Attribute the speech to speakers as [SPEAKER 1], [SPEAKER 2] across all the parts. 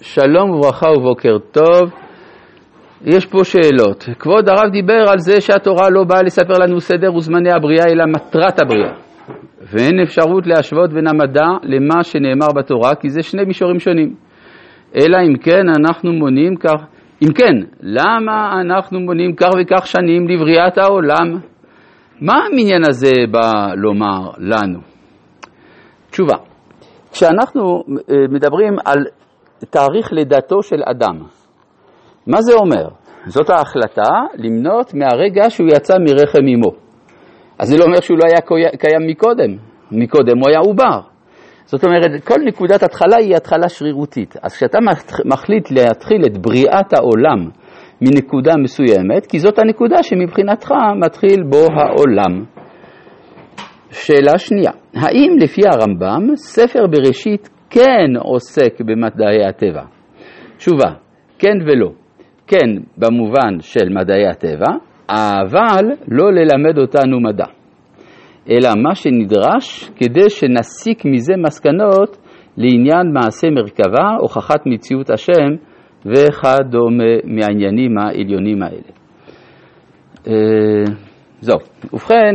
[SPEAKER 1] שלום וברכה ובוקר טוב. יש פה שאלות. כבוד הרב דיבר על זה שהתורה לא באה לספר לנו סדר וזמני הבריאה, אלא מטרת הבריאה. ואין אפשרות להשוות בין המדע למה שנאמר בתורה, כי זה שני מישורים שונים. אלא אם כן אנחנו מונים כך, אם כן, למה אנחנו מונים כך וכך שנים לבריאת העולם? מה המניין הזה בא לומר לנו? תשובה, כשאנחנו אה, מדברים על תאריך לידתו של אדם, מה זה אומר? זאת ההחלטה למנות מהרגע שהוא יצא מרחם אמו. אז זה לא אומר שהוא לא היה קיים מקודם, מקודם הוא היה עובר. זאת אומרת, כל נקודת התחלה היא התחלה שרירותית. אז כשאתה מחליט להתחיל את בריאת העולם מנקודה מסוימת, כי זאת הנקודה שמבחינתך מתחיל בו העולם. שאלה שנייה, האם לפי הרמב"ם ספר בראשית כן עוסק במדעי הטבע? תשובה, כן ולא. כן במובן של מדעי הטבע, אבל לא ללמד אותנו מדע, אלא מה שנדרש כדי שנסיק מזה מסקנות לעניין מעשה מרכבה, הוכחת מציאות השם וכדומה מהעניינים העליונים האלה. אה, זהו. ובכן,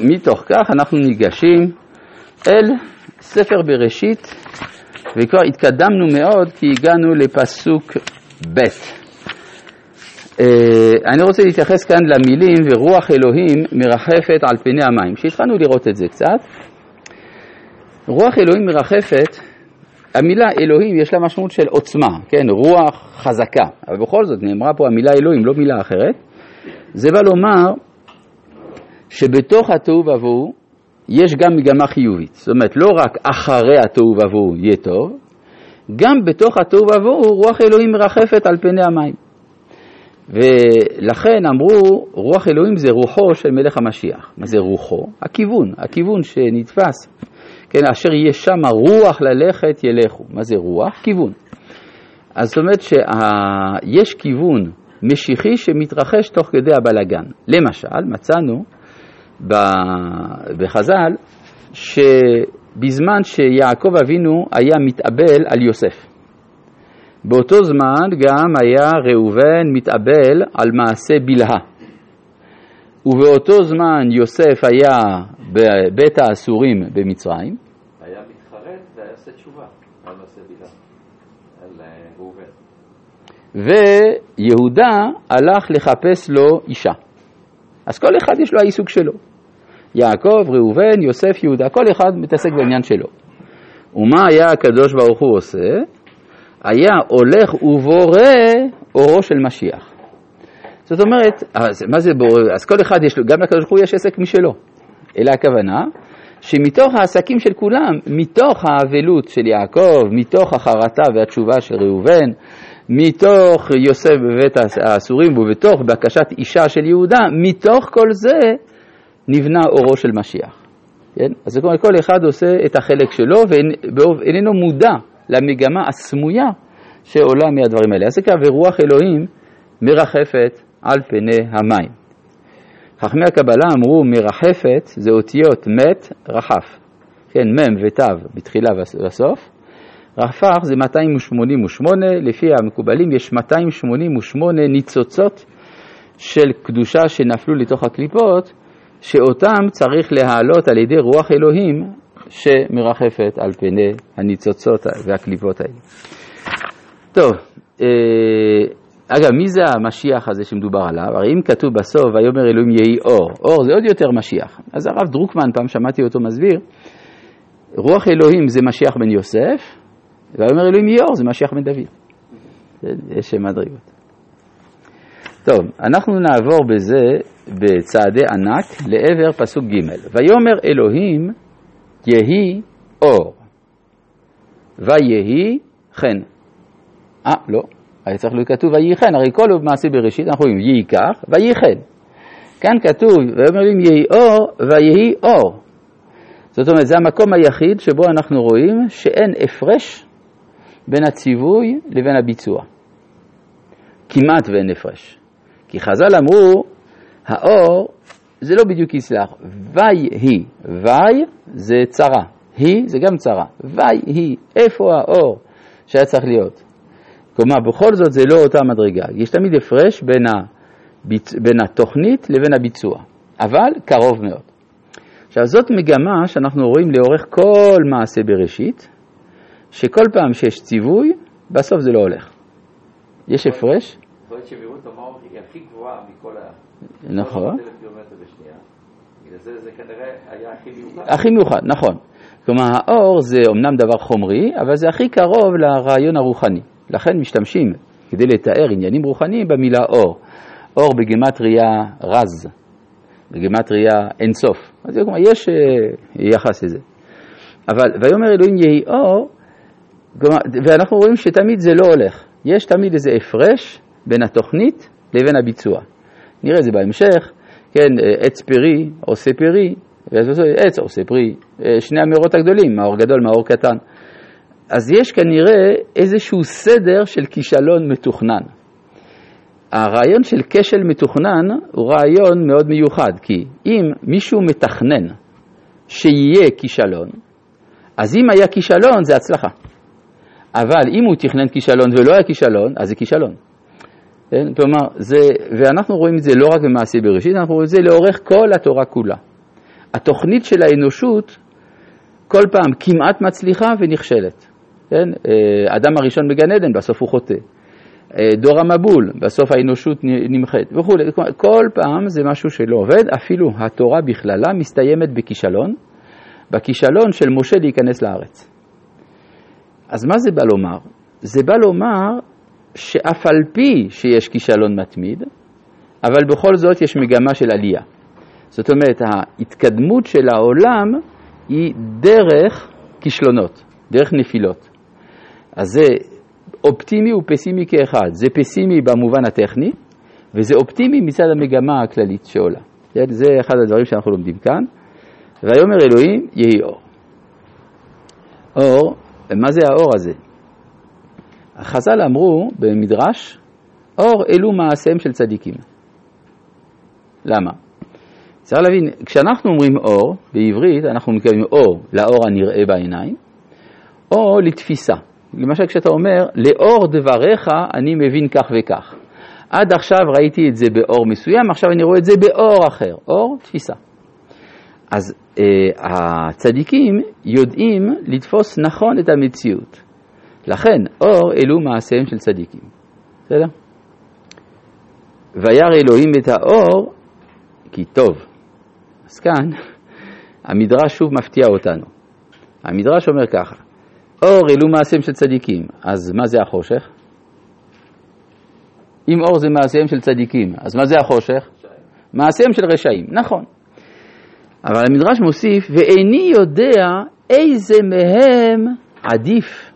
[SPEAKER 1] מתוך כך אנחנו ניגשים אל ספר בראשית, וכבר התקדמנו מאוד כי הגענו לפסוק ב'. אה, אני רוצה להתייחס כאן למילים ורוח אלוהים מרחפת על פני המים, שהתחלנו לראות את זה קצת. רוח אלוהים מרחפת, המילה אלוהים יש לה משמעות של עוצמה, כן, רוח חזקה, אבל בכל זאת נאמרה פה המילה אלוהים, לא מילה אחרת. זה בא לומר שבתוך התוהו ובוהו יש גם מגמה חיובית, זאת אומרת לא רק אחרי התוהו ובוהו יהיה טוב, גם בתוך התוהו ובוהו רוח אלוהים מרחפת על פני המים. ולכן אמרו, רוח אלוהים זה רוחו של מלך המשיח. מה זה רוחו? הכיוון, הכיוון שנתפס. כן, אשר יהיה שם רוח ללכת ילכו. מה זה רוח? כיוון. אז זאת אומרת שיש כיוון משיחי שמתרחש תוך כדי הבלגן. למשל, מצאנו בחז"ל שבזמן שיעקב אבינו היה מתאבל על יוסף. באותו זמן גם היה ראובן מתאבל על מעשה בלהה. ובאותו זמן יוסף היה בבית האסורים במצרים.
[SPEAKER 2] היה מתחרט והיה עושה תשובה על מעשה בלהה, על אה, ראובן.
[SPEAKER 1] ויהודה הלך לחפש לו אישה. אז כל אחד יש לו העיסוק שלו. יעקב, ראובן, יוסף, יהודה, כל אחד מתעסק בעניין שלו. ומה היה הקדוש ברוך הוא עושה? היה הולך ובורא אורו של משיח. זאת אומרת, אז מה זה בורא? אז כל אחד יש לו, גם לקדוש ברוך הוא יש עסק משלו. אלא הכוונה שמתוך העסקים של כולם, מתוך האבלות של יעקב, מתוך החרטה והתשובה של ראובן, מתוך יוסף בבית האסורים ובתוך בקשת אישה של יהודה, מתוך כל זה נבנה אורו של משיח. כן? אז זאת אומרת, כל אחד עושה את החלק שלו ואיננו מודע למגמה הסמויה שעולה מהדברים האלה. אז זה ככה, ורוח אלוהים מרחפת על פני המים. חכמי הקבלה אמרו מרחפת זה אותיות מת רחף, כן, מ' ות' בתחילה ובסוף. רפ"ח זה 288, לפי המקובלים יש 288 ניצוצות של קדושה שנפלו לתוך הקליפות, שאותם צריך להעלות על ידי רוח אלוהים שמרחפת על פני הניצוצות והקליפות האלה. טוב, אה, אגב, מי זה המשיח הזה שמדובר עליו? הרי אם כתוב בסוף, ויאמר אלוהים יהי אור, אור זה עוד יותר משיח. אז הרב דרוקמן, פעם שמעתי אותו מסביר, רוח אלוהים זה משיח בן יוסף, ויאמר אלוהים יהי אור זה משיח בן דוד. יש מדרגות. טוב, אנחנו נעבור בזה בצעדי ענק לעבר פסוק ג' ויאמר אלוהים יהי אור, ויהי חן. אה, לא, היה צריך להיות כתוב ויהי חן, הרי כל מעשה בראשית אנחנו רואים יהי כך, ויהי חן. כאן כתוב, ויאמר אלוהים יהי אור, ויהי אור. זאת אומרת, זה המקום היחיד שבו אנחנו רואים שאין הפרש בין הציווי לבין הביצוע. כמעט ואין הפרש. כי חז"ל אמרו, האור זה לא בדיוק יסלח. וי היא, וי זה צרה, היא זה גם צרה. וי היא, איפה האור שהיה צריך להיות? כלומר, בכל זאת זה לא אותה מדרגה. יש תמיד הפרש בין, הביצ... בין התוכנית לבין הביצוע, אבל קרוב מאוד. עכשיו, זאת מגמה שאנחנו רואים לאורך כל מעשה בראשית, שכל פעם שיש ציווי, בסוף זה לא הולך. יש הפרש?
[SPEAKER 2] זאת אומרת שמהירות המאור היא הכי גבוהה מכל ה...
[SPEAKER 1] נכון.
[SPEAKER 2] 300,000 קילומטר בשנייה. בגלל זה זה כנראה היה הכי מיוחד.
[SPEAKER 1] הכי מיוחד, נכון. כלומר, האור זה אומנם דבר חומרי, אבל זה הכי קרוב לרעיון הרוחני. לכן משתמשים, כדי לתאר עניינים רוחניים, במילה אור. אור בגימטריה רז, בגימטריה אינסוף. אז כלומר, יש uh, יחס לזה. אבל, ויאמר אלוהים יהי אור, כלומר, ואנחנו רואים שתמיד זה לא הולך. יש תמיד איזה הפרש בין התוכנית לבין הביצוע. נראה את זה בהמשך, כן, עץ פרי עושה פרי, עץ עושה פרי, שני המאורות הגדולים, מאור גדול, מאור קטן. אז יש כנראה איזשהו סדר של כישלון מתוכנן. הרעיון של כשל מתוכנן הוא רעיון מאוד מיוחד, כי אם מישהו מתכנן שיהיה כישלון, אז אם היה כישלון זה הצלחה. אבל אם הוא תכנן כישלון ולא היה כישלון, אז זה כישלון. כן? כלומר, זה, ואנחנו רואים את זה לא רק במעשה בראשית, אנחנו רואים את זה לאורך כל התורה כולה. התוכנית של האנושות כל פעם כמעט מצליחה ונכשלת. כן? אה, אדם הראשון בגן עדן, בסוף הוא חוטא. אה, דור המבול, בסוף האנושות נמחית וכולי. כל פעם זה משהו שלא עובד, אפילו התורה בכללה מסתיימת בכישלון, בכישלון של משה להיכנס לארץ. אז מה זה בא לומר? זה בא לומר שאף על פי שיש כישלון מתמיד, אבל בכל זאת יש מגמה של עלייה. זאת אומרת, ההתקדמות של העולם היא דרך כישלונות, דרך נפילות. אז זה אופטימי ופסימי כאחד. זה פסימי במובן הטכני, וזה אופטימי מצד המגמה הכללית שעולה. זה אחד הדברים שאנחנו לומדים כאן. ויאמר אלוהים, יהי אור. אור, מה זה האור הזה? החז"ל אמרו במדרש, אור אלו מעשיהם של צדיקים. למה? צריך להבין, כשאנחנו אומרים אור, בעברית אנחנו מקבלים אור לאור הנראה בעיניים, או לתפיסה. למשל כשאתה אומר, לאור דבריך אני מבין כך וכך. עד עכשיו ראיתי את זה באור מסוים, עכשיו אני רואה את זה באור אחר. אור, תפיסה. אז אה, הצדיקים יודעים לתפוס נכון את המציאות. לכן, אור אלו מעשיהם של צדיקים. בסדר? וירא אלוהים את האור כי טוב. אז כאן המדרש שוב מפתיע אותנו. המדרש אומר ככה, אור אלו מעשיהם של צדיקים, אז מה זה החושך? אם אור זה מעשיהם של צדיקים, אז מה זה החושך? מעשיהם של רשעים, נכון. אבל המדרש מוסיף, ואיני יודע איזה מהם עדיף.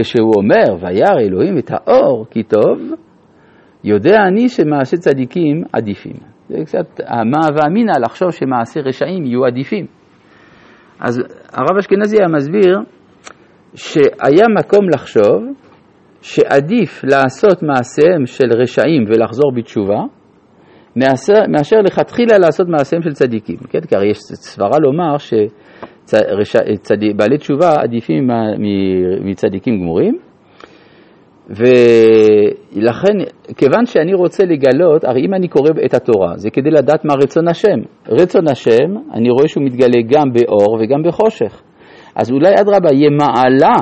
[SPEAKER 1] כשהוא אומר, וירא אלוהים את האור כי טוב, יודע אני שמעשי צדיקים עדיפים. זה קצת המה ואמינא לחשוב שמעשי רשעים יהיו עדיפים. אז הרב אשכנזי היה מסביר שהיה מקום לחשוב שעדיף לעשות מעשיהם של רשעים ולחזור בתשובה, מאשר, מאשר לכתחילה לעשות מעשיהם של צדיקים. כן? כי הרי יש סברה לומר שבעלי תשובה עדיפים מצדיקים גמורים, ולכן, כיוון שאני רוצה לגלות, הרי אם אני קורא את התורה, זה כדי לדעת מה רצון השם. רצון השם, אני רואה שהוא מתגלה גם באור וגם בחושך. אז אולי אדרבה, יהיה מעלה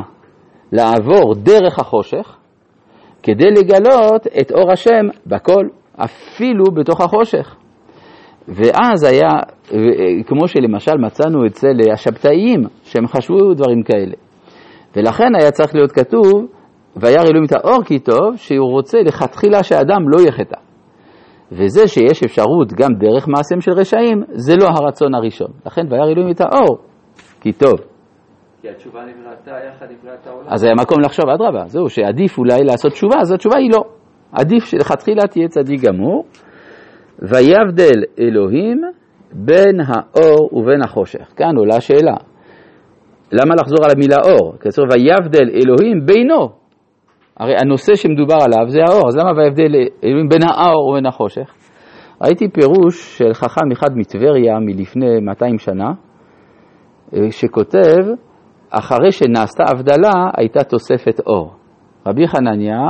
[SPEAKER 1] לעבור דרך החושך, כדי לגלות את אור השם בכל, אפילו בתוך החושך. ואז היה, כמו שלמשל מצאנו אצל השבתאיים, שהם חשבו דברים כאלה. ולכן היה צריך להיות כתוב, וירא אלוהים את האור כי טוב, שהוא רוצה לכתחילה שאדם לא יחטא. וזה שיש אפשרות גם דרך מעשיהם של רשעים, זה לא הרצון הראשון. לכן וירא אלוהים את האור כי טוב.
[SPEAKER 2] כי התשובה נבראתה יחד עם בריאת העולם.
[SPEAKER 1] אז היה מקום לחשוב, אדרבה, זהו, שעדיף אולי לעשות תשובה, אז התשובה היא לא. עדיף שלכתחילה תהיה צדיק גמור. ויבדל אלוהים בין האור ובין החושך. כאן עולה השאלה, למה לחזור על המילה אור? כי ויבדל אלוהים בינו הרי הנושא שמדובר עליו זה האור, אז למה וההבדל בין האור ובין החושך? ראיתי פירוש של חכם אחד מטבריה מלפני 200 שנה, אה, שכותב, אחרי שנעשתה הבדלה הייתה תוספת אור. רבי חנניה